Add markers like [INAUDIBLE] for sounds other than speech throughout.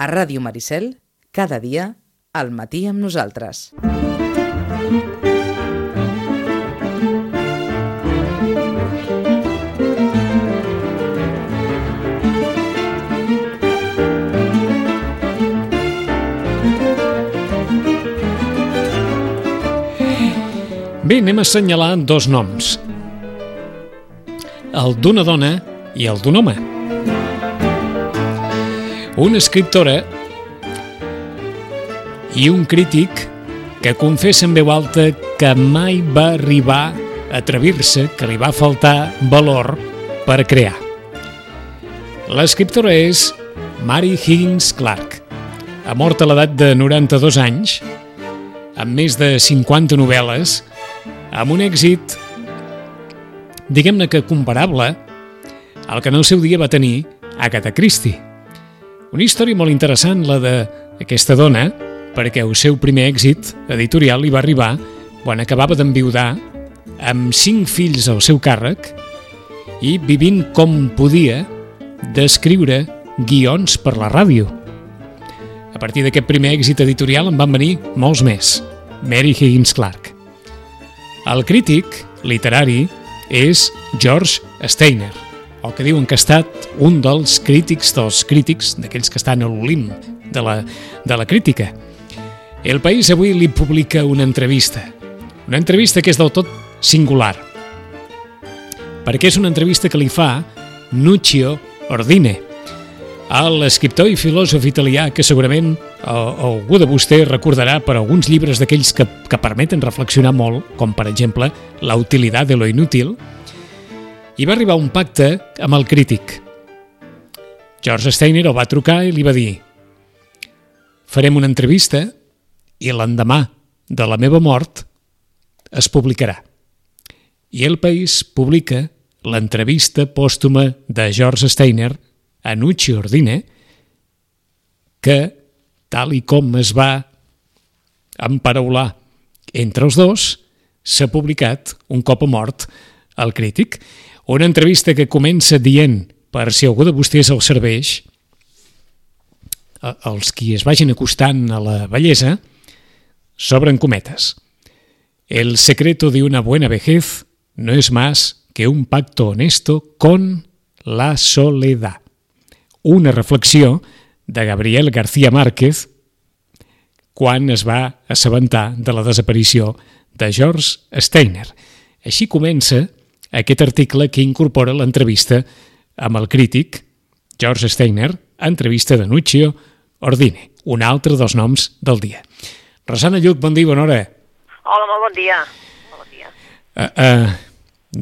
A Ràdio Maricel, cada dia, al matí amb nosaltres. Bé, anem a assenyalar dos noms. El d'una dona i el d'un home. Una escriptora i un crític que confessa en veu alta que mai va arribar a atrevir-se, que li va faltar valor per crear. L'escriptora és Mary Higgins Clark. Ha mort a l'edat de 92 anys, amb més de 50 novel·les, amb un èxit, diguem-ne que comparable al que en el seu dia va tenir Agatha Christie. Una història molt interessant, la d'aquesta dona, perquè el seu primer èxit editorial li va arribar quan acabava d'enviudar amb cinc fills al seu càrrec i vivint com podia d'escriure guions per la ràdio. A partir d'aquest primer èxit editorial en van venir molts més. Mary Higgins Clark. El crític literari és George Steiner, el que diuen que ha estat un dels crítics dels crítics, d'aquells que estan a l'olim de, la, de la crítica. El País avui li publica una entrevista, una entrevista que és del tot singular, perquè és una entrevista que li fa Nuccio Ordine, l'escriptor i filòsof italià que segurament algú de vostè recordarà per alguns llibres d'aquells que, que permeten reflexionar molt, com per exemple La utilitat de lo inútil, i va arribar a un pacte amb el crític. George Steiner el va trucar i li va dir farem una entrevista i l'endemà de la meva mort es publicarà. I el País publica l'entrevista pòstuma de George Steiner a Nucci Ordine que, tal i com es va emparaular entre els dos, s'ha publicat un cop a mort el crític. Una entrevista que comença dient, per si algú de vostès el serveix, els qui es vagin acostant a la bellesa, sobren cometes. El secreto de una buena vejez no es más que un pacto honesto con la soledad. Una reflexió de Gabriel García Márquez quan es va assabentar de la desaparició de George Steiner. Així comença aquest article que incorpora l'entrevista amb el crític George Steiner, entrevista de Nuccio Ordine, un altre dels noms del dia. Rosana Lluc, bon dia, bona hora. Hola, molt bon dia. Bon dia. Uh, uh,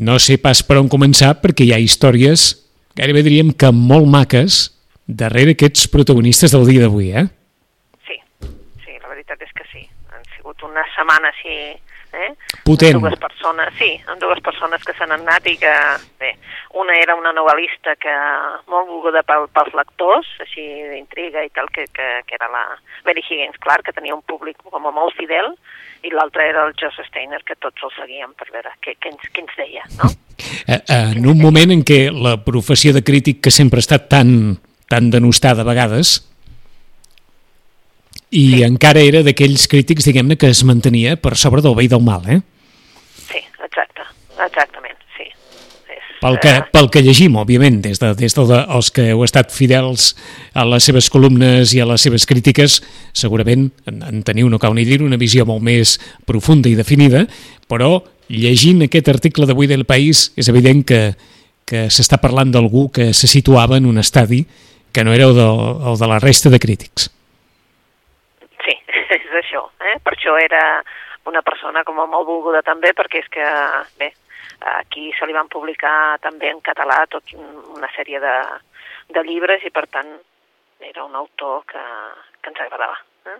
no sé pas per on començar perquè hi ha històries, gairebé diríem que molt maques, darrere aquests protagonistes del dia d'avui, eh? Sí, sí, la veritat és que sí. Han sigut una setmana així... Eh? Potent. Amb dues persones, sí, amb dues persones que s'han anat i que, bé, una era una novel·lista que molt volguda pel, pels lectors, així d'intriga i tal, que, que, que era la Mary Higgins Clark, que tenia un públic com a molt fidel, i l'altre era el Joseph Steiner, que tots el seguien per veure què, què, ens, què ens deia, no? Eh, eh, en un moment en què la professió de crític, que sempre ha estat tan, tan denostada a vegades, i sí. encara era d'aquells crítics, diguem-ne, que es mantenia per sobre del bé i del mal, eh? Sí, exacte, exactament, sí. És, Pel que, eh, pel que llegim, òbviament, des de, des de els que heu estat fidels a les seves columnes i a les seves crítiques, segurament en, en teniu, no cal ni dir, una visió molt més profunda i definida, però llegint aquest article d'avui del País és evident que, que s'està parlant d'algú que se situava en un estadi que no era el de, el de la resta de crítics. Això, eh? Per això era una persona com a molt volguda també, perquè és que, bé, aquí se li van publicar també en català tot una sèrie de, de llibres i, per tant, era un autor que, que ens agradava. Eh?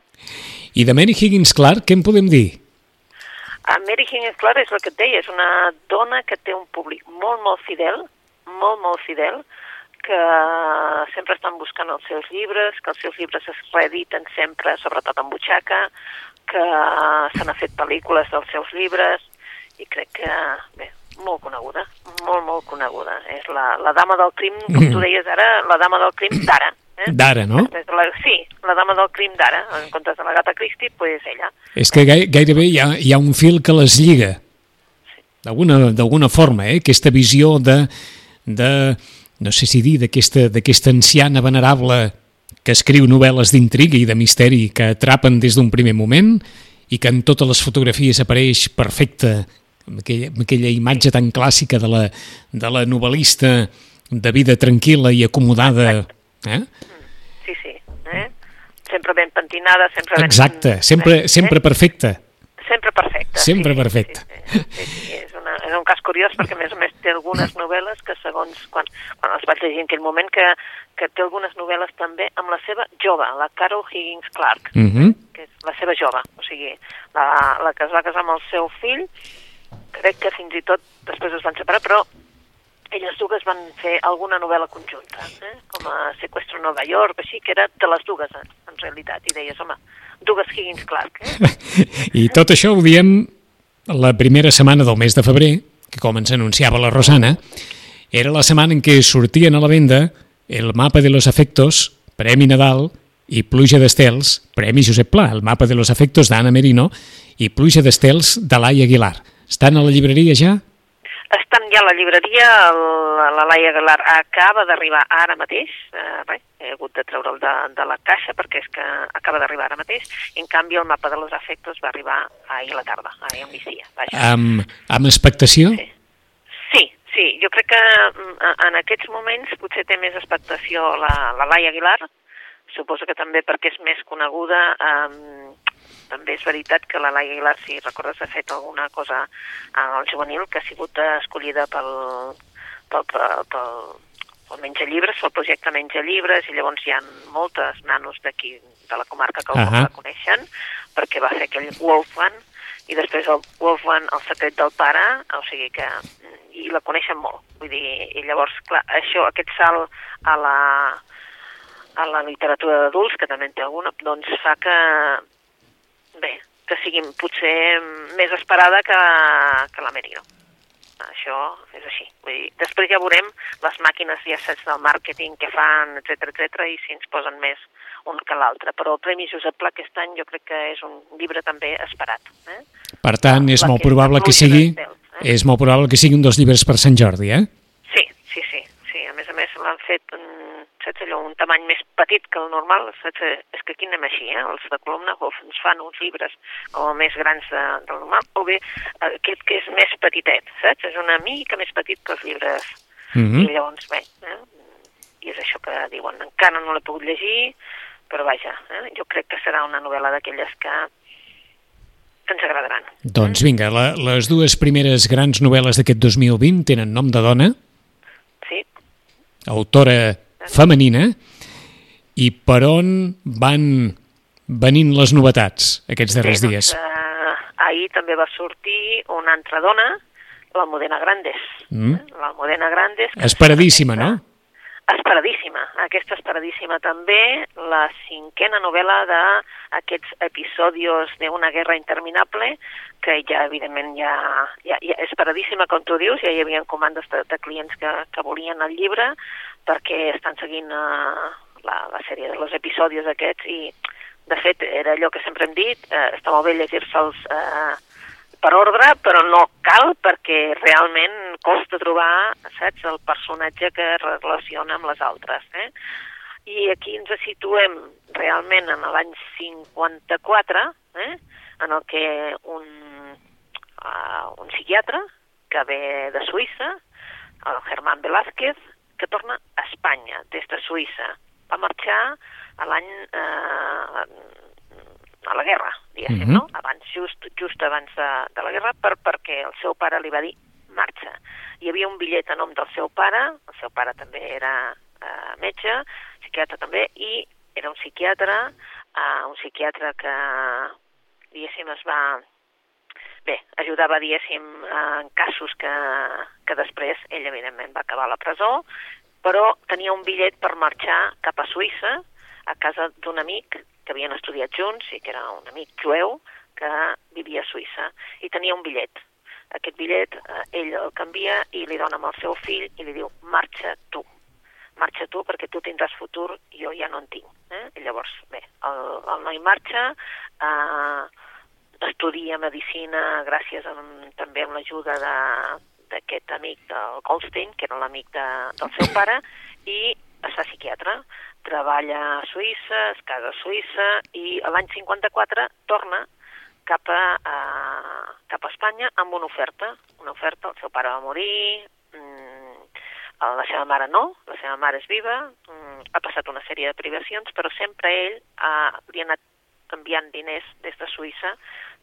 I de Mary Higgins Clark, què en podem dir? A Mary Higgins Clark és el que et deia, és una dona que té un públic molt, molt fidel, molt, molt fidel, que sempre estan buscant els seus llibres, que els seus llibres es reediten sempre, sobretot en butxaca, que se n'ha fet pel·lícules dels seus llibres, i crec que, bé, molt coneguda, molt, molt coneguda. És la, la dama del crim, com tu deies ara, la dama del crim d'ara, Eh? D'ara, no? La, sí, la dama del crim d'ara, en comptes de la gata Christie, pues ella. És que gai, gairebé hi ha, hi ha un fil que les lliga, d'alguna forma, eh? aquesta visió de, de no sé si dir, d'aquesta anciana venerable que escriu novel·les d'intriga i de misteri que atrapen des d'un primer moment i que en totes les fotografies apareix perfecta, amb aquella, amb aquella imatge tan clàssica de la, de la novel·lista de vida tranquil·la i acomodada. Eh? Sí, sí. Eh? Sempre ben pentinada, sempre ben... Exacte, sempre, eh? sempre perfecta. Sempre perfecta. Sempre sí, perfecta. Sí, sí, sí, sí, és un cas curiós perquè a més a més té algunes novel·les que segons quan, quan els vaig llegir en aquell moment que, que té algunes novel·les també amb la seva jove, la Carol Higgins Clark, uh -huh. que és la seva jove, o sigui, la, la que es va casar amb el seu fill, crec que fins i tot després es van separar, però elles dues van fer alguna novel·la conjunta, eh? com a Sequestro Nova York, així, que era de les dues, en, en realitat, i deies, home, dues Higgins Clark. Eh? [LAUGHS] I tot això ho diem la primera setmana del mes de febrer, que com ens anunciava la Rosana, era la setmana en què sortien a la venda el mapa de los afectos, Premi Nadal, i Pluja d'Estels, Premi Josep Pla, el mapa de los afectos d'Anna Merino, i Pluja d'Estels de Laia Aguilar. Estan a la llibreria ja? Estan ja a la llibreria, el, la Laia Aguilar acaba d'arribar ara mateix, eh, res, he hagut de treure'l de, de la caixa perquè és que acaba d'arribar ara mateix, en canvi el mapa de los afectos va arribar ahir a la tarda, ahir al migdia. Vaja. Amb, amb expectació? Sí. sí, sí, jo crec que mm, en aquests moments potser té més expectació la, la Laia Aguilar, suposo que també perquè és més coneguda, eh, també és veritat que la Laia Aguilar, si recordes, ha fet alguna cosa al juvenil que ha sigut escollida pel, pel, pel, pel, pel Menja Llibres, pel projecte Menja Llibres, i llavors hi ha moltes nanos d'aquí, de la comarca que uh -huh. la coneixen, perquè va fer aquell Wolfman, i després el Wolfman, el secret del pare, o sigui que i la coneixen molt. Vull dir, i llavors, clar, això, aquest salt a la, a la literatura d'adults, que també en té alguna, doncs fa que, bé, que sigui potser més esperada que, que la Merino. Això és així. Vull dir, després ja veurem les màquines i assets del màrqueting que fan, etc etc i si ens posen més un que l'altre. Però el Premi Josep Pla aquest any jo crec que és un llibre també esperat. Eh? Per tant, és La molt que probable que sigui eh? és molt probable que sigui un dels llibres per Sant Jordi, eh? Sí, sí, sí. sí. A més a més l'han fet saps allò, un tamany més petit que el normal, saps? És que aquí anem així, eh? Els de columna o ens fan uns llibres com més grans de, del normal, o bé eh, aquest que és més petitet, saps? És una mica més petit que els llibres. Mhm. I llavors, bé, eh? i és això que diuen, encara no l'he pogut llegir, però vaja, eh? jo crec que serà una novel·la d'aquelles que, que ens agradaran. Doncs vinga, la, les dues primeres grans novel·les d'aquest 2020 tenen nom de dona, Sí, autora femenina, i per on van venint les novetats aquests darrers dies? Doncs, eh, ahir també va sortir una altra dona, l'Almudena Grandes. Mm. L'Almudena Grandes... que Esperadíssima, no? Esperadíssima. Aquesta esperadíssima també, la cinquena novel·la d'aquests episodis d'una guerra interminable, que ja, evidentment, ja, ja, ja esperadíssima, com tu dius, ja hi havia comandes de, de clients que, que volien el llibre, perquè estan seguint uh, la, la sèrie dels episodis aquests i, de fet, era allò que sempre hem dit, eh, està molt bé llegir-se'ls eh, per ordre, però no cal perquè realment costa trobar, saps, el personatge que relaciona amb les altres. Eh? I aquí ens situem realment en l'any 54, eh? en el que un, uh, un psiquiatre que ve de Suïssa, el Germán Velázquez, que torna a Espanya des de Suïssa. Va marxar a l'any eh, a la guerra, diguéssim, Mhm. no? Abans, just, just abans de, de la guerra, per, perquè el seu pare li va dir marxa. Hi havia un bitllet a nom del seu pare, el seu pare també era eh, metge, psiquiatre també, i era un psiquiatre, eh, un psiquiatre que, diguéssim, es va... Bé, ajudava, diguéssim, en casos que, que després ell, evidentment, va acabar a la presó, però tenia un bitllet per marxar cap a Suïssa, a casa d'un amic que havien estudiat junts i que era un amic jueu que vivia a Suïssa i tenia un bitllet. Aquest bitllet eh, ell el canvia i li dona amb el seu fill i li diu marxa tu. marxa tu perquè tu tindràs futur, jo ja no en tinc. Eh? I llavors, bé, el, el noi marxa, eh, estudia medicina gràcies a, també amb l'ajuda d'aquest amic del Goldstein, que era l'amic de, del seu pare, i es fa psiquiatre. Treballa a Suïssa, es casa a Suïssa, i l'any 54 torna cap a, a, cap a Espanya amb una oferta. Una oferta, el seu pare va morir, mmm, la seva mare no, la seva mare és viva, mmm, ha passat una sèrie de privacions, però sempre ell ha, li ha anat enviant diners des de Suïssa,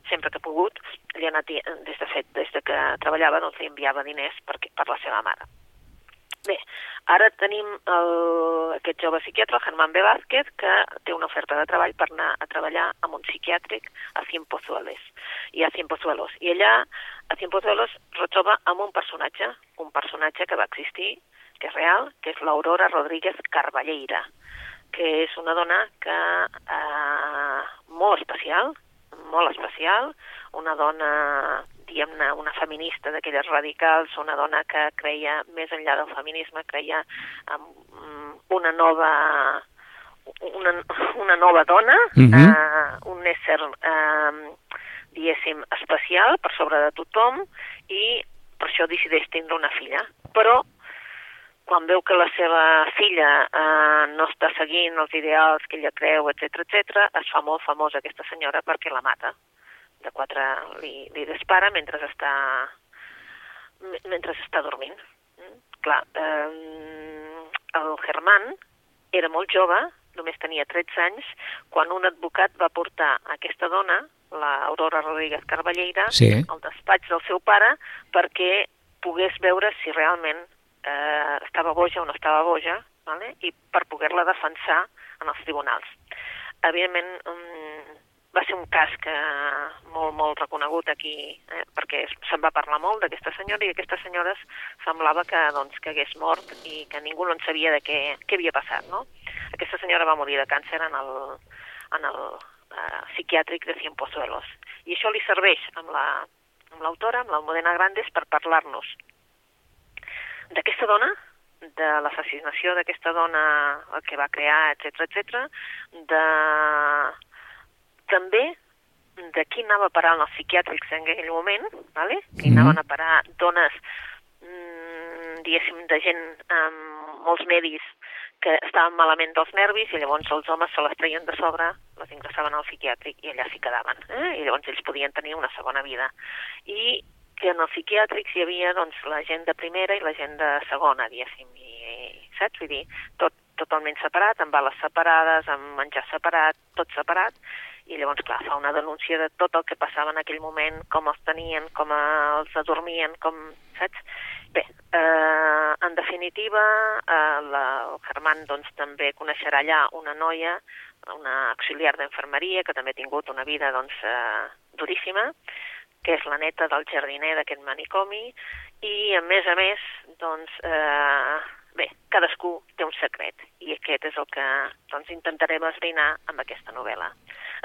sempre que ha pogut, li ha anat, des de fet, des de que treballava, doncs li enviava diners per, per la seva mare. Bé, ara tenim el, aquest jove psiquiatre, el Germán B. Vázquez, que té una oferta de treball per anar a treballar amb un psiquiàtric a Cienpozuelos. I a Cienpozuelos. I allà, a Cienpozuelos, retroba amb un personatge, un personatge que va existir, que és real, que és l'Aurora Rodríguez Carballeira, que és una dona que eh, molt especial, molt especial, una dona diguem-ne, una feminista d'aquelles radicals, una dona que creia, més enllà del feminisme, creia en una nova una, una nova dona, uh Mhm. -huh. eh, un ésser, eh, diguéssim, especial per sobre de tothom i per això decideix tindre una filla. Però quan veu que la seva filla eh, no està seguint els ideals que ella creu, etc etc, es fa molt famosa aquesta senyora perquè la mata. De quatre li, li dispara mentre està mentre està dormint. Mm? Clar, eh, el Germán era molt jove, només tenia 13 anys, quan un advocat va portar aquesta dona, l'Aurora Rodríguez Carballeira, Sí. al despatx del seu pare perquè pogués veure si realment eh, estava boja o no estava boja, vale? i per poder-la defensar en els tribunals. Evidentment, um, va ser un cas que molt, molt reconegut aquí, eh, perquè se'n va parlar molt d'aquesta senyora i aquesta senyora semblava que, doncs, que hagués mort i que ningú no en sabia de què, què havia passat, no? Aquesta senyora va morir de càncer en el, en el eh, psiquiàtric de Cienpozuelos. I això li serveix amb la amb l'autora, amb l'Almudena Grandes, per parlar-nos d'aquesta dona, de l'assassinació d'aquesta dona, el que va crear, etc etc, de també de qui anava a parar en els psiquiàtrics en aquell moment, vale? que Mhm. anaven a parar dones, mm, diguéssim, de gent amb molts medis que estaven malament dels nervis i llavors els homes se les treien de sobre, les ingressaven al psiquiàtric i allà s'hi quedaven. Eh? I llavors ells podien tenir una segona vida. I que en els psiquiàtrics hi havia doncs, la gent de primera i la gent de segona, diguéssim, i, saps? Vull dir, tot totalment separat, amb bales separades, amb menjar separat, tot separat, i llavors, clar, fa una denúncia de tot el que passava en aquell moment, com els tenien, com els adormien, com, saps? Bé, eh, en definitiva, eh, la, el Germán doncs, també coneixerà allà una noia, una auxiliar d'infermeria, que també ha tingut una vida doncs, eh, duríssima, que és la neta del jardiner d'aquest manicomi, i a més a més, doncs, eh, bé, cadascú té un secret, i aquest és el que doncs, intentarem esbrinar amb aquesta novel·la.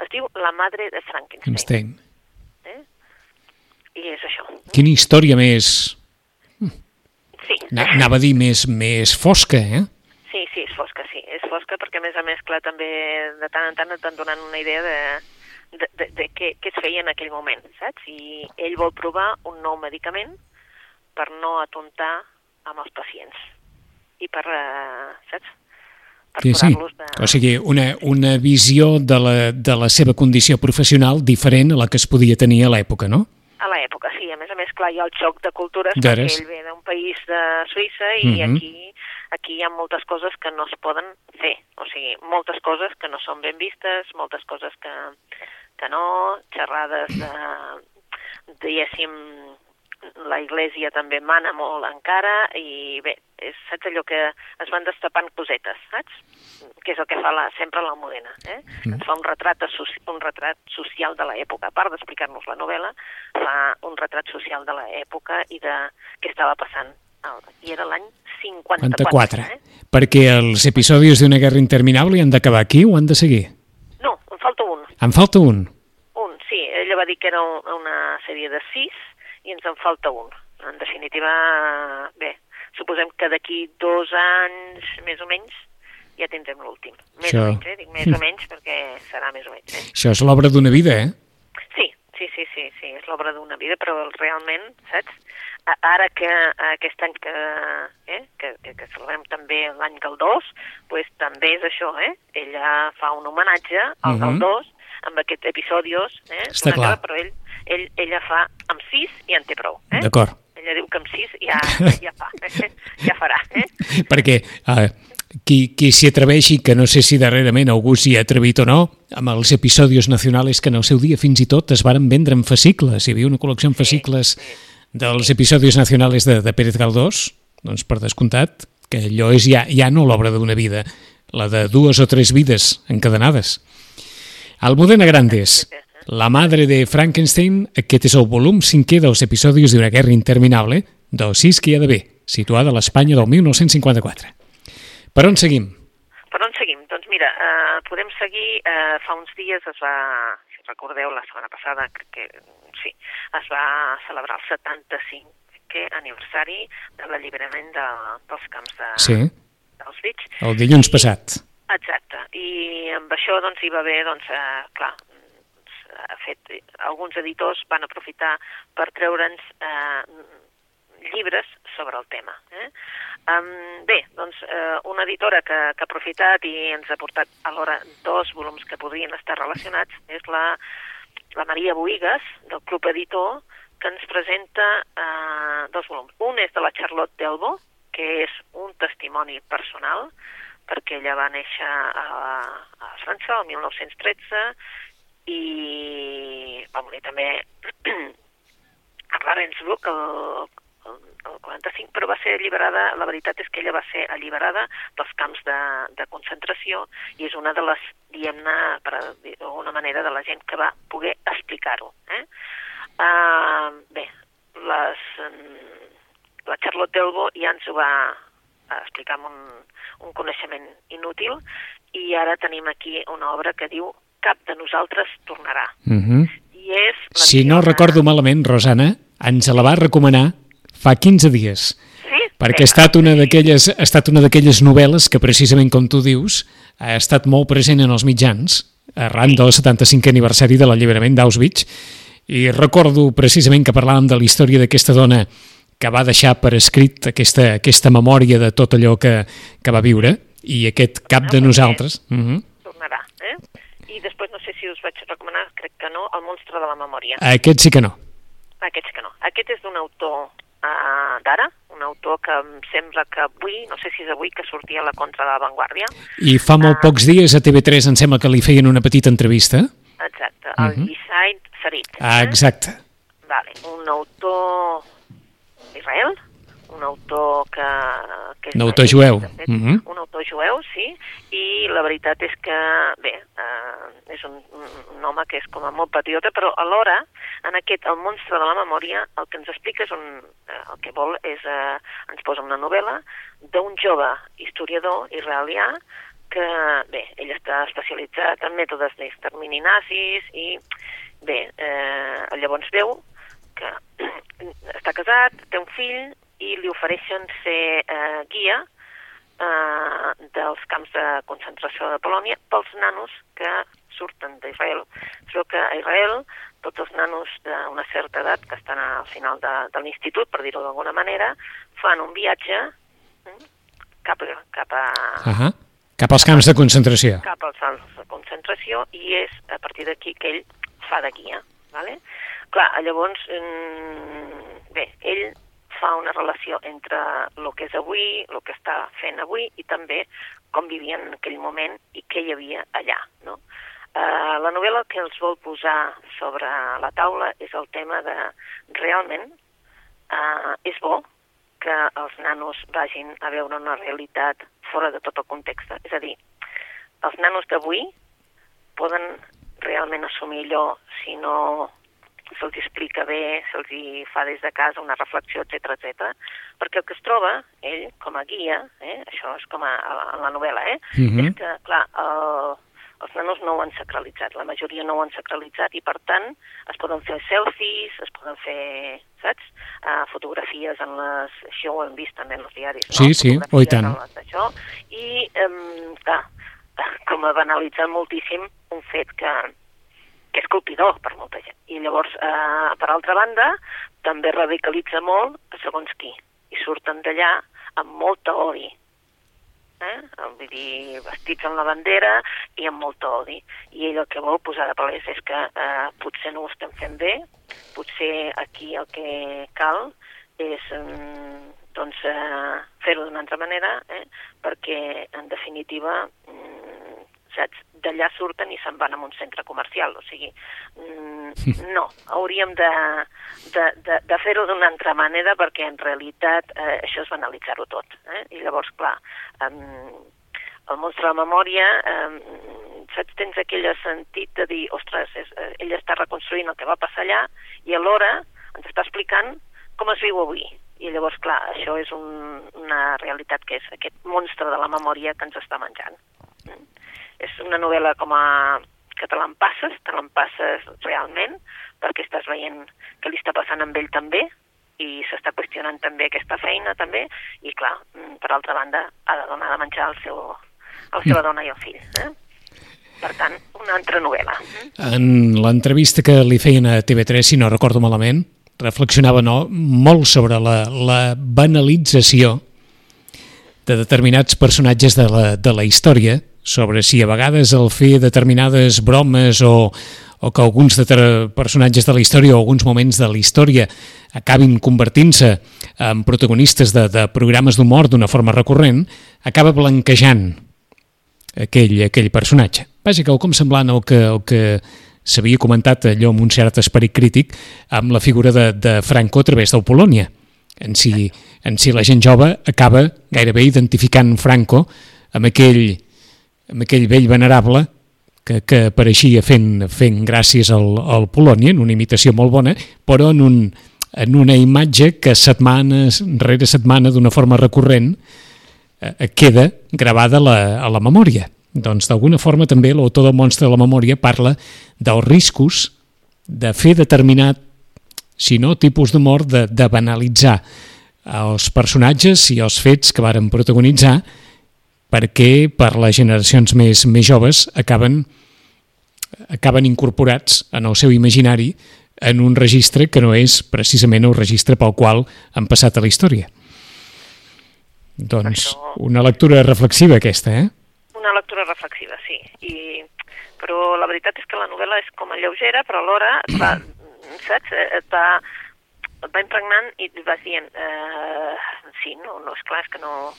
Es diu La madre de Frankenstein, Einstein. eh? i és això. Quina història més... Sí, na- Anava a dir més, més fosca, eh? sí, sí, és fosca, sí, és fosca perquè a més a més, clar, també de tant en tant et van donant una idea de, de, de, de què, què es feia en aquell moment, saps? I ell vol provar un nou medicament per no atontar amb els pacients i per, eh, saps? Per Sí, sí. de... O sigui, una, una visió de la, de la seva condició professional diferent a la que es podia tenir a l'època, no? A l'època, sí. A més a més, clar, hi ha el xoc de cultures Veres. perquè ell ve d'un país de Suïssa i Mhm. aquí, aquí hi ha moltes coses que no es poden fer. O sigui, moltes coses que no són ben vistes, moltes coses que, que no, xerrades de, diguéssim, la Iglesia també mana molt encara i bé, és, saps allò que es van destapant cosetes, saps? Que és el que fa la, sempre l'Almudena, eh? Mm. Ens fa un retrat, un retrat social de l'època. A part d'explicar-nos la novel·la, fa un retrat social de l'època i de què estava passant. I era l'any 54. 54. Eh? Perquè els episodis d'una guerra interminable han d'acabar aquí o han de seguir? No, em falta un. En falta un. Un, sí. Ella va dir que era un, una sèrie de sis i ens en falta un. En definitiva, bé, suposem que d'aquí dos anys, més o menys, ja tindrem l'últim. Més Això- o menys, eh? Dic més o menys perquè serà més o menys, eh? Això és l'obra d'una vida, eh? Sí, sí, sí, sí, sí, és l'obra d'una vida, però realment, saps? Ara que aquest any que, eh, que, que, que celebrem també l'any Galdós, pues, també és això, eh? Ella fa un homenatge al Mhm. Galdós amb aquests episodis, eh? Està clar. guerra, Però ell, ell, ella fa amb sis i en té prou, eh? D'acord. Ella diu que amb sis ja, [LAUGHS] ja fa, eh? [LAUGHS] ja farà, eh? Perquè eh, qui, qui s'hi atreveixi, que no sé si darrerament algú s'hi ha atrevit o no, amb els episodis nacionals que en el seu dia fins i tot es varen vendre en fascicles. Hi havia una col·lecció en fascicles dels episodis nacionals de, de Pérez Galdós, doncs per descomptat, que allò és ja, ja no l'obra d'una vida, la de dues o tres vides encadenades. Almudena Grandes, la madre de Frankenstein, aquest és el volum cinquè dels episodis d'una guerra interminable, del sis que hi ha d'haver, situada a l'Espanya del 1954. Per on seguim? Per on seguim? Doncs mira, eh, podem seguir, eh, fa uns dies es va, si recordeu, la setmana passada, crec que sí, es va celebrar el 75è aniversari de l'alliberament de, dels camps de, Sí, d'Auschwitz. el dilluns passat. Exacte, i amb això doncs, hi va haver, doncs, eh, clar, ha fet, alguns editors van aprofitar per treure'ns eh, llibres sobre el tema. Eh? Um, bé, doncs eh, una editora que, que ha aprofitat i ens ha portat alhora dos volums que podrien estar relacionats és la, la Maria Boigues, del Club Editor, que ens presenta eh, dos volums. Un és de la Charlotte Delbo, que és un testimoni personal, perquè ella va néixer a, a França el 1913 i va morir també [CLEARS THROAT] a Ravensbrück el, el, el 45, però va ser alliberada, la veritat és que ella va ser alliberada dels camps de, de concentració i és una de les, diguem-ne, per d'alguna manera, de la gent que va poder explicar-ho. Eh? Uh, bé, les, mm, la Charlotte Delbo ja ens ho va explicar amb un, un coneixement inútil i ara tenim aquí una obra que diu Cap de nosaltres tornarà. Uh -huh. I és... Si no recordo malament, Rosana, ens la va recomanar fa 15 dies, Sí? perquè ha estat una d'aquelles ha estat una d'aquelles novel·les que precisament com tu dius ha estat molt present en els mitjans arran del 75è aniversari de l'alliberament d'Auschwitz i recordo precisament que parlàvem de la història d'aquesta dona que va deixar per escrit aquesta, aquesta memòria de tot allò que, que va viure i aquest cap de nosaltres uh -huh. tornarà. Eh? I després no sé si us vaig recomanar, crec que no, El monstre de la memòria. aquest sí que no Aquests que no. Aquest és d'un autor uh, d'ara, un autor que em sembla que avui, no sé si és avui, que sortia a la contra de l'avantguàrdia. i fa molt Ah. pocs dies a TV3 em sembla que li feien una petita entrevista Exacte, el Mhm. Yisaid Sarit. ah, eh? exacte Vale, un autor d'Israel, un autor que... que és Un autor jueu. Mhm. Un autor jueu, sí, i la veritat és que, bé, eh, és un, un home que és com a molt patriota, però alhora, en aquest El monstre de la memòria, el que ens explica és un... Eh, el que vol és... Eh, ens posa una novel·la d'un jove historiador israelià que, bé, ell està especialitzat en mètodes d'extermini nazis i, bé, eh, llavors veu que està casat, té un fill i li ofereixen ser eh, guia eh, dels camps de concentració de Polònia pels nanos que surten d'Israel. Veu que a Israel tots els nanos d'una certa edat que estan al final de, de l'institut, per dir-ho d'alguna manera, fan un viatge mm, cap, cap a, uh -huh. cap als camps de concentració cap als camps de concentració i és a partir d'aquí que ell fa de guia. Vale? Clar, llavors, mm, bé, ell fa una relació entre el que és avui, el que està fent avui i també com vivien en aquell moment i què hi havia allà. No? Uh, la novel·la que els vol posar sobre la taula és el tema de realment uh, és bo que els nanos vagin a veure una realitat fora de tot el context. És a dir, els nanos d'avui poden realment assumir allò si no se'ls explica bé, se'ls fa des de casa una reflexió, etc etc. perquè el que es troba, ell, com a guia, eh, això és com a, a, la- a la novel·la, eh, Mhm. és que, clar, el, els nanos no ho han sacralitzat, la majoria no ho han sacralitzat i per tant es poden fer selfies, es poden fer, saps, uh, fotografies en les... Això ho hem vist també en els diaris, sí, no? Sí, oh, i tant. Això, I, um, clar, com a banalitzar moltíssim un fet que, que és colpidor per molta gent. I llavors, eh, per altra banda, també radicalitza molt segons qui. I surten d'allà amb molta odi. Eh? Vull dir, vestits amb la bandera i amb molta odi. I ell el que vol posar de palès és que eh, potser no ho estem fent bé, potser aquí el que cal és mm, doncs, eh, fer-ho d'una altra manera, eh? perquè en definitiva mm, saps? D'allà surten i se'n van a un centre comercial, o sigui, mm, [LAUGHS] no, hauríem de, de, de, de fer-ho d'una altra manera perquè en realitat eh, això és banalitzar-ho tot. Eh? I llavors, clar, eh, el monstre de la memòria, eh, saps, tens aquell sentit de dir, ostres, és, eh, ell està reconstruint el que va passar allà i alhora ens està explicant com es viu avui. I llavors, clar, això és un, una realitat que és aquest monstre de la memòria que ens està menjant. Mm? És una novel·la com a que te l'empasses, te l'empasses realment, perquè estàs veient que li està passant amb ell també, i s'està qüestionant també aquesta feina també, i clar, mm, per altra banda, ha de donar de menjar al seu, a la seva dona i al fill. Eh? Per tant, una altra novel·la. En l'entrevista que li feien a TV3, si no recordo malament, reflexionava no, molt sobre la, la banalització de determinats personatges de la, de la història, sobre si a vegades el fer determinades bromes o, o que alguns personatges de la història o alguns moments de la història acabin convertint-se en protagonistes de, de programes d'humor d'una forma recurrent, acaba blanquejant aquell, aquell personatge. Vaja, que com semblant el que, el que s'havia comentat allò amb un cert esperit crític amb la figura de, de Franco a través del Polònia. En si, en si la gent jove acaba gairebé identificant Franco amb aquell amb aquell vell venerable que, que apareixia fent, fent gràcies al, al Polònia, en una imitació molt bona, però en, un, en una imatge que setmana rere setmana, d'una forma recurrent, eh, queda gravada la, a la memòria. Doncs d'alguna forma també l'autor del monstre de la memòria parla dels riscos de fer determinat, si no tipus d'humor, de, de banalitzar els personatges i els fets que varen protagonitzar perquè per les generacions més, més joves acaben, acaben incorporats en el seu imaginari en un registre que no és precisament el registre pel qual han passat a la història. Doncs Això... una lectura reflexiva aquesta, eh? Una lectura reflexiva, sí. I, però la veritat és que la novel·la és com a lleugera, però alhora va, [CLEARS THROAT] saps? Et eh, va, et va impregnant i vas dient, eh, sí, no, no, és clar, és que no,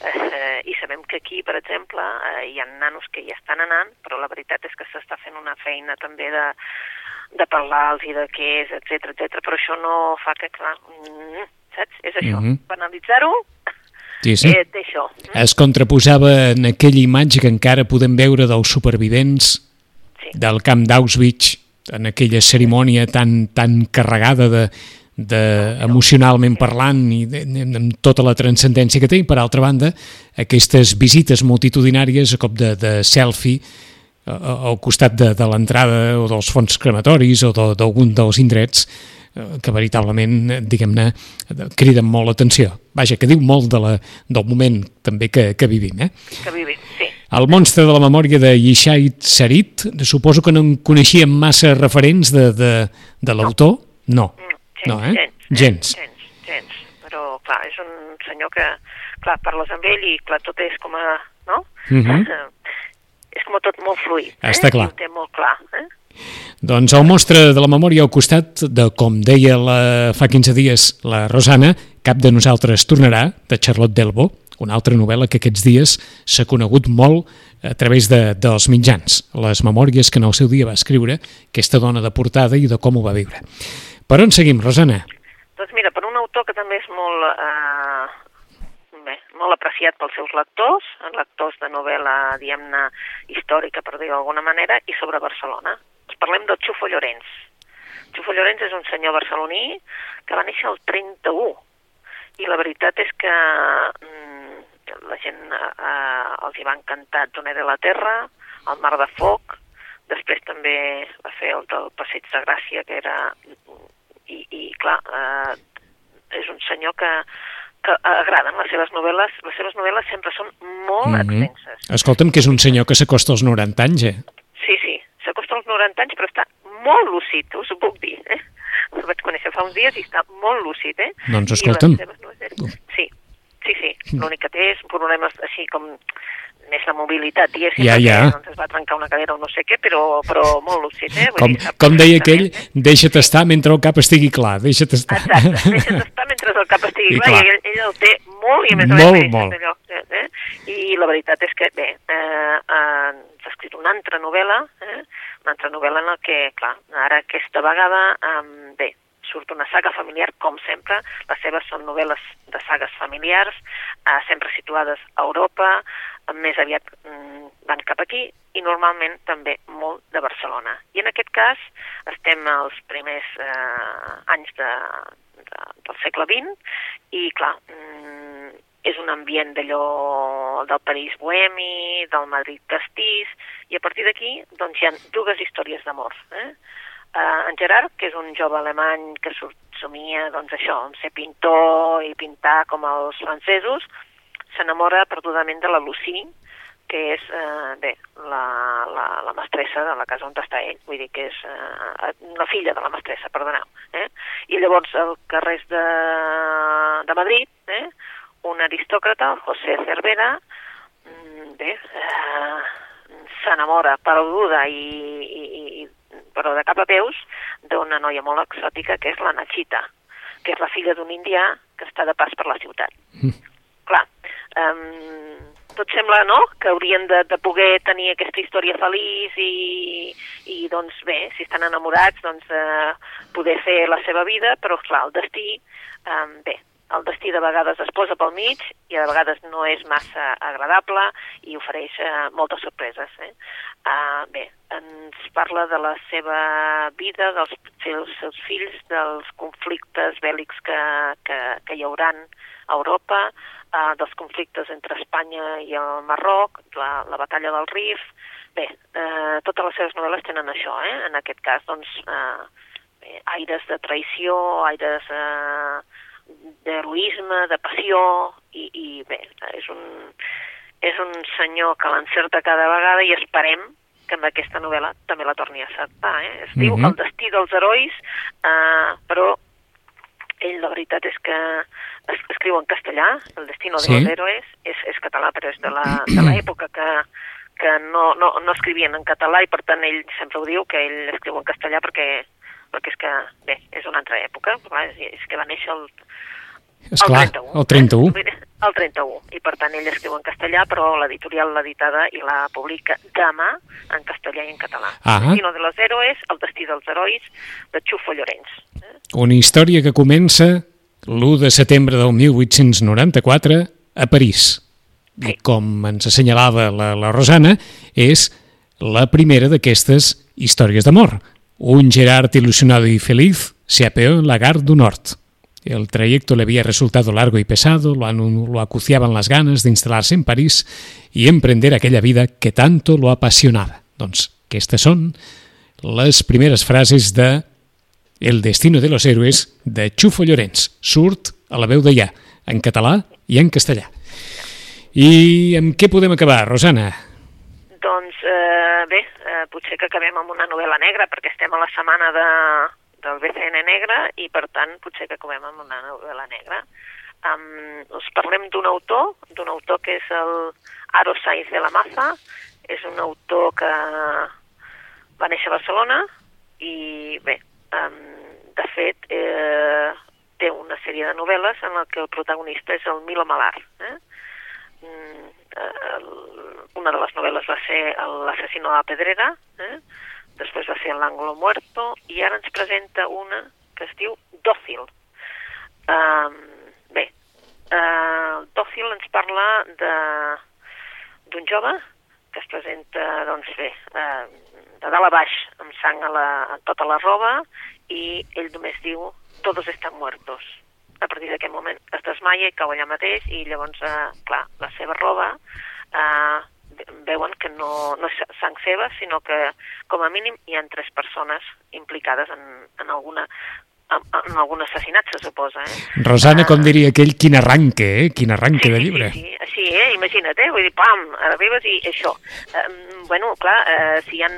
Eh, I sabem que aquí, per exemple, eh, hi ha nanos que hi estan anant, però la veritat és que s'està fent una feina també de, de parlar-los i de què és, etc etc. però això no fa que, clar, mm, saps? És això, mm -hmm. banalitzar-ho Sí, sí. Eh, això. Es contraposava en aquella imatge que encara podem veure dels supervivents sí. del camp d'Auschwitz, en aquella cerimònia tan, tan carregada de, de, emocionalment parlant i de, amb tota la transcendència que té i per altra banda aquestes visites multitudinàries a cop de, de selfie al costat de, de l'entrada o dels fons crematoris o d'algun de, dels indrets eh, que veritablement, diguem-ne, criden molt l'atenció. Vaja, que diu molt de la, del moment també que, que vivim. Eh? Que vivim, sí. El monstre de la memòria de Yishai Sarit, suposo que no en coneixíem massa referents de, de, de l'autor? No. no. Gens, no, eh? gens, gens. Gens, gens. Però, clar, és un senyor que, clar, parles amb ell i, clar, tot és com a, no? Uh [LAUGHS] -huh. és com a tot molt fluid. Eh? Està clar. I ho té molt clar, eh? Doncs el mostre de la memòria al costat de, com deia la, fa 15 dies la Rosana, Cap de nosaltres tornarà, de Charlotte Delbo, una altra novel·la que aquests dies s'ha conegut molt a través de, dels mitjans, les memòries que en el seu dia va escriure aquesta dona de portada i de com ho va viure. Per on seguim, Rosana? Doncs mira, per un autor que també és molt, eh, bé, molt apreciat pels seus lectors, lectors de novel·la, diguem-ne, històrica, per dir-ho d'alguna manera, i sobre Barcelona. Ens parlem del Xufo Llorenç. Xufo Llorenç és un senyor barceloní que va néixer el 31, i la veritat és que mm, la gent eh, els hi va encantar Doner de la Terra, El mar de foc, després també va fer el del Passeig de Gràcia, que era... I, i clar, eh, és un senyor que, que agraden les seves novel·les. Les seves novel·les sempre són molt mm -hmm. extenses. Escolta'm, que és un senyor que s'acosta als 90 anys, eh? Sí, sí, s'acosta als 90 anys, però està molt lúcid, us ho puc dir, eh? El vaig conèixer fa uns dies i està molt lúcid, eh? Doncs escolta'm. Sí, sí, sí. L'únic que té és problemes així com més la mobilitat, diguéssim, ja, ja. doncs es va trencar una cadera o no sé què, però, però molt lúcid, eh? Vull com, dir, com deia aquell, deixa't estar mentre el cap estigui clar, deixa't estar. Exacte, deixa't estar mentre el cap estigui I clar, clar. i ell, ell el té molt i a més a més molt. allò, eh, eh? I la veritat és que, bé, eh, eh, s'ha escrit una altra novel·la, eh? una altra novel·la en la que, clar, ara aquesta vegada, eh, bé, surt una saga familiar, com sempre. Les seves són novel·les de sagues familiars, eh, sempre situades a Europa, més aviat mm, van cap aquí, i normalment també molt de Barcelona. I en aquest cas estem als primers eh, anys de, de, del segle XX, i clar, mm, és un ambient d'allò del París bohemi, del Madrid castís, i a partir d'aquí doncs, hi ha dues històries d'amor. Eh? Uh, en Gerard, que és un jove alemany que somia doncs, això, ser pintor i pintar com els francesos, s'enamora perdudament de la Lucie, que és, eh, bé, la, la, la mestressa de la casa on està ell, vull dir que és eh, la filla de la mestressa, perdoneu. Eh? I llavors, al carrers de, de Madrid, eh, un aristòcrata, José Cervera, mm, bé, eh, s'enamora perduda i, i, i, però de cap a peus d'una noia molt exòtica que és la Nachita, que és la filla d'un indià que està de pas per la ciutat. Mm. Clar, um, tot sembla, no?, que haurien de, de poder tenir aquesta història feliç i, i doncs bé, si estan enamorats, doncs eh, poder fer la seva vida, però clar, el destí, eh, bé, el destí de vegades es posa pel mig i de vegades no és massa agradable i ofereix eh, moltes sorpreses. Eh? Uh, bé, ens parla de la seva vida, dels seus, seus fills, dels conflictes bèl·lics que, que, que hi hauran a Europa, uh, dels conflictes entre Espanya i el Marroc, la, la batalla del Rif... Bé, uh, totes les seves novel·les tenen això, eh? En aquest cas, doncs, uh, aires de traïció, aires... Uh, d'heroisme, de passió, i, i bé, és un, és un senyor que l'encerta cada vegada i esperem que amb aquesta novel·la també la torni a acertar. Eh? Es diu Mhm. El destí dels herois, eh, però ell la veritat és que es, escriu en castellà, El destino Sí. de los héroes, és, és català, però és de la- de l'època que, que no, no, no escrivien en català i per tant ell sempre ho diu, que ell escriu en castellà perquè perquè és que, bé, és una altra època, clar, és, és que va néixer el, Esclar, el 31. el 31. Eh? Vull dir, El 31. I per tant ell escriu en castellà, però l'editorial l'ha editada i la publica demà en castellà i en català. Ah. Destino de los héroes, El destí dels herois, de Xufo Llorenç. Eh? Una història que comença l'1 de setembre del 1894 a París. I com ens assenyalava la, la Rosana, és la primera d'aquestes històries d'amor. Un Gerard ilusionado y feliz se apeó en la gare du Nord. El trayecto le había resultado largo y pesado, lo, lo acuciaban las ganas de instalarse en París y emprender aquella vida que tanto lo apasionaba. Doncs aquestes són les primeres frases de El destino de los héroes de Xufo Llorenç. Surt a la veu ja, en català i en castellà. I amb què podem acabar, Rosana? Doncs eh, bé, potser que acabem amb una novel·la negra, perquè estem a la setmana de, del BCN negre i per tant potser que acabem amb una novel·la negra. Um, us parlem d'un autor, d'un autor que és el Aro Saiz de la Maza, és un autor que va néixer a Barcelona i bé, um, de fet eh, té una sèrie de novel·les en la que el protagonista és el Milo Malar. Eh? Mm, eh, una de les novel·les va ser L'assassino de la pedrera, eh? després va ser L'Anglo Muerto, i ara ens presenta una que es diu Dòcil. Um, bé, uh, Dòcil ens parla d'un jove que es presenta, doncs bé, uh, de dalt a baix, amb sang a, la, a tota la roba, i ell només diu todos están muertos. A partir d'aquest moment es desmaia i cau allà mateix i llavors, eh, clar, la seva roba eh, veuen que no, no és sang seva, sinó que com a mínim hi ha tres persones implicades en, en alguna en, algun assassinat, se suposa. Eh? Rosana, com diria aquell, quin arranque, eh? Quin arranque sí, de llibre. Sí, sí, sí eh? imagina't, eh? Vull dir, pam, arribes i això. Eh, bueno, clar, eh, si hi ha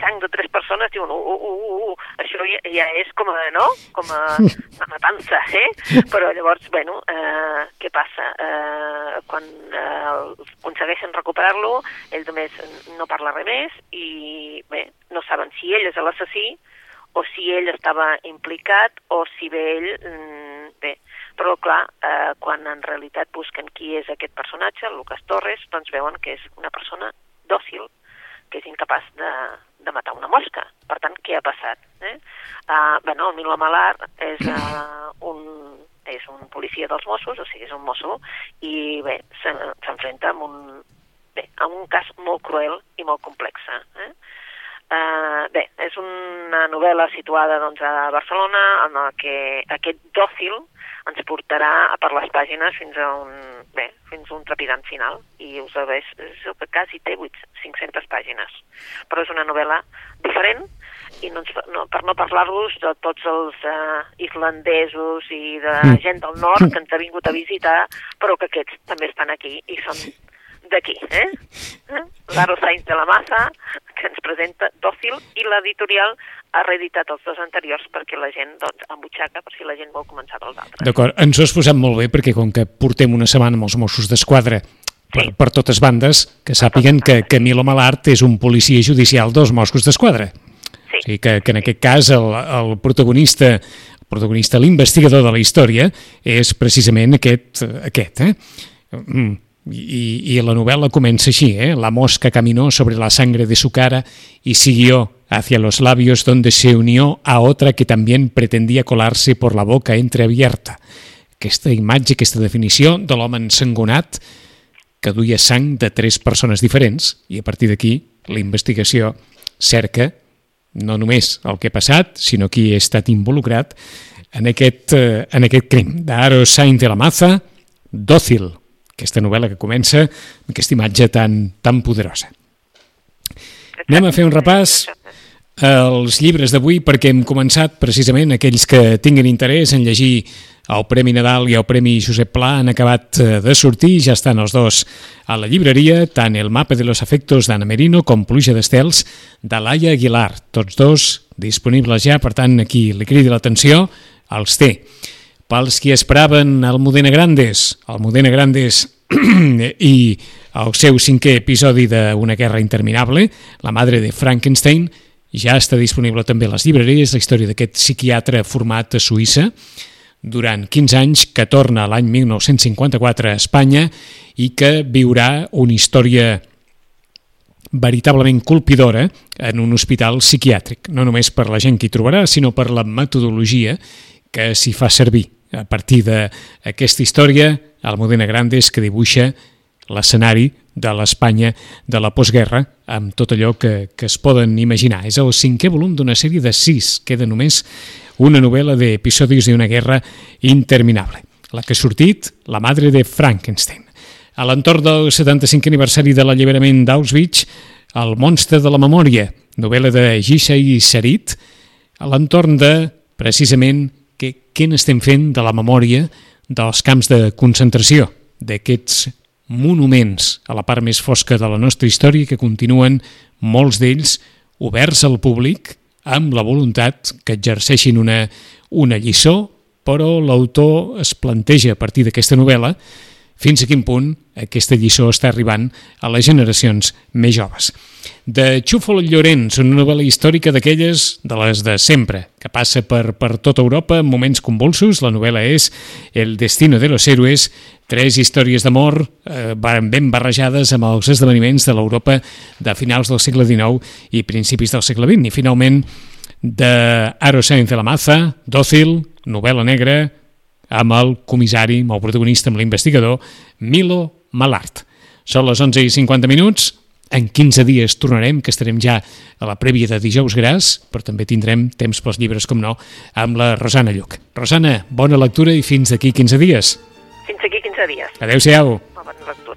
sang de tres persones, diuen, uh, uh, uh, uh, això ja, ja és com a, no? Com a [LAUGHS] una matança, eh? Però llavors, bueno, eh, què passa? Eh, quan eh, aconsegueixen recuperar-lo, ell només no parla res més i, bé, no saben si ell és l'assassí o si ell estava implicat o si bé ell... Mm, bé, però clar, eh, quan en realitat busquen qui és aquest personatge, Lucas Torres, doncs veuen que és una persona dòcil, que és incapaç de, de matar una mosca. Per tant, què ha passat? Eh? Uh, bueno, el Milo Malar és uh, un és un policia dels Mossos, o sigui, és un mosso, i bé, s'enfrenta amb un, bé, amb un cas molt cruel i molt complex. Eh? Uh, bé, és una novel·la situada doncs, a Barcelona en la que aquest dòcil ens portarà per les pàgines fins a un, bé, fins a un trepidant final i us és que quasi té 8, 500 pàgines però és una novel·la diferent i no, no, per no parlar-vos de tots els uh, islandesos i de mm. gent del nord que ens ha vingut a visitar però que aquests també estan aquí i són d'aquí, eh? [LAUGHS] eh? L'Aro Sainz de la Massa, que ens presenta Dòcil, i l'editorial ha reeditat els dos anteriors perquè la gent, doncs, embutxaca, per si la gent vol començar dels altres. D'acord, ens ho has posat molt bé perquè com que portem una setmana amb els Mossos d'Esquadra per, sí. per totes bandes, que sàpiguen que Camilo Malart és un policia judicial dels Mossos d'Esquadra. Sí. O sigui que, que en aquest cas el, el protagonista el protagonista, l'investigador de la història, és precisament aquest, aquest eh? Mm i, y la novel·la comença així, ¿eh? La mosca caminó sobre la sangre de su cara y siguió hacia los labios donde se unió a otra que también pretendía colarse por la boca entreabierta. Aquesta imatge, aquesta definició de l'home ensangonat que duia sang de tres persones diferents i a partir d'aquí la investigació cerca no només el que ha passat, sinó qui ha estat involucrat en aquest, eh, en aquest crim. D'Aro Sainz de la Maza, Dòcil, aquesta novel·la que comença amb aquesta imatge tan, tan poderosa. Anem a fer un repàs als llibres d'avui perquè hem començat precisament aquells que tinguin interès en llegir el Premi Nadal i el Premi Josep Pla han acabat eh, de sortir, ja estan els dos a la llibreria, tant El mapa de los afectos d'Anna Merino com Pluja d'Estels de Laia Aguilar, tots dos disponibles ja, per tant aquí li cridi l'atenció, els té. Pels qui esperaven el Modena Grandes, el Modena Grandes [CLEARS THROAT] i el seu cinquè episodi d'Una guerra interminable, La madre de Frankenstein, ja està disponible també a les llibreries, la història d'aquest psiquiatre format a Suïssa. Durant 15 anys, que torna l'any 1954 a Espanya i que viurà una història veritablement colpidora en un hospital psiquiàtric, no només per la gent que hi trobarà, sinó per la metodologia que s'hi fa servir a partir d'aquesta història, Almudena Grandes, que dibuixa l'escenari de l'Espanya de la postguerra amb tot allò que, que es poden imaginar. És el cinquè volum d'una sèrie de sis. Queda només una novel·la d'episodis d'una guerra interminable. La que ha sortit, La madre de Frankenstein. A l'entorn del 75 aniversari de l'alliberament d'Auschwitz, El monstre de la memòria, novel·la de Gisha i Sarit, a l'entorn de, precisament, que, què n'estem fent de la memòria dels camps de concentració, d'aquests monuments a la part més fosca de la nostra història que continuen molts d'ells oberts al públic amb la voluntat que exerceixin una, una lliçó, però l'autor es planteja a partir d'aquesta novel·la fins a quin punt aquesta lliçó està arribant a les generacions més joves. De Xúfol Llorenç, una novel·la històrica d'aquelles de les de sempre, que passa per, per tota Europa en moments convulsos. La novel·la és El destino de los héroes, tres històries d'amor eh, ben barrejades amb els esdeveniments de l'Europa de finals del segle XIX i principis del segle XX. I finalment, de Aro Sainz de la Maza, Dòcil, novel·la negra, amb el comissari, amb el protagonista, amb l'investigador, Milo Malart. Són les 11 i 50 minuts, en 15 dies tornarem, que estarem ja a la prèvia de dijous gras, però també tindrem temps pels llibres, com no, amb la Rosana Lluc. Rosana, bona lectura i fins d'aquí 15 dies. Fins aquí 15 dies. Adéu-siau. Bona lectura.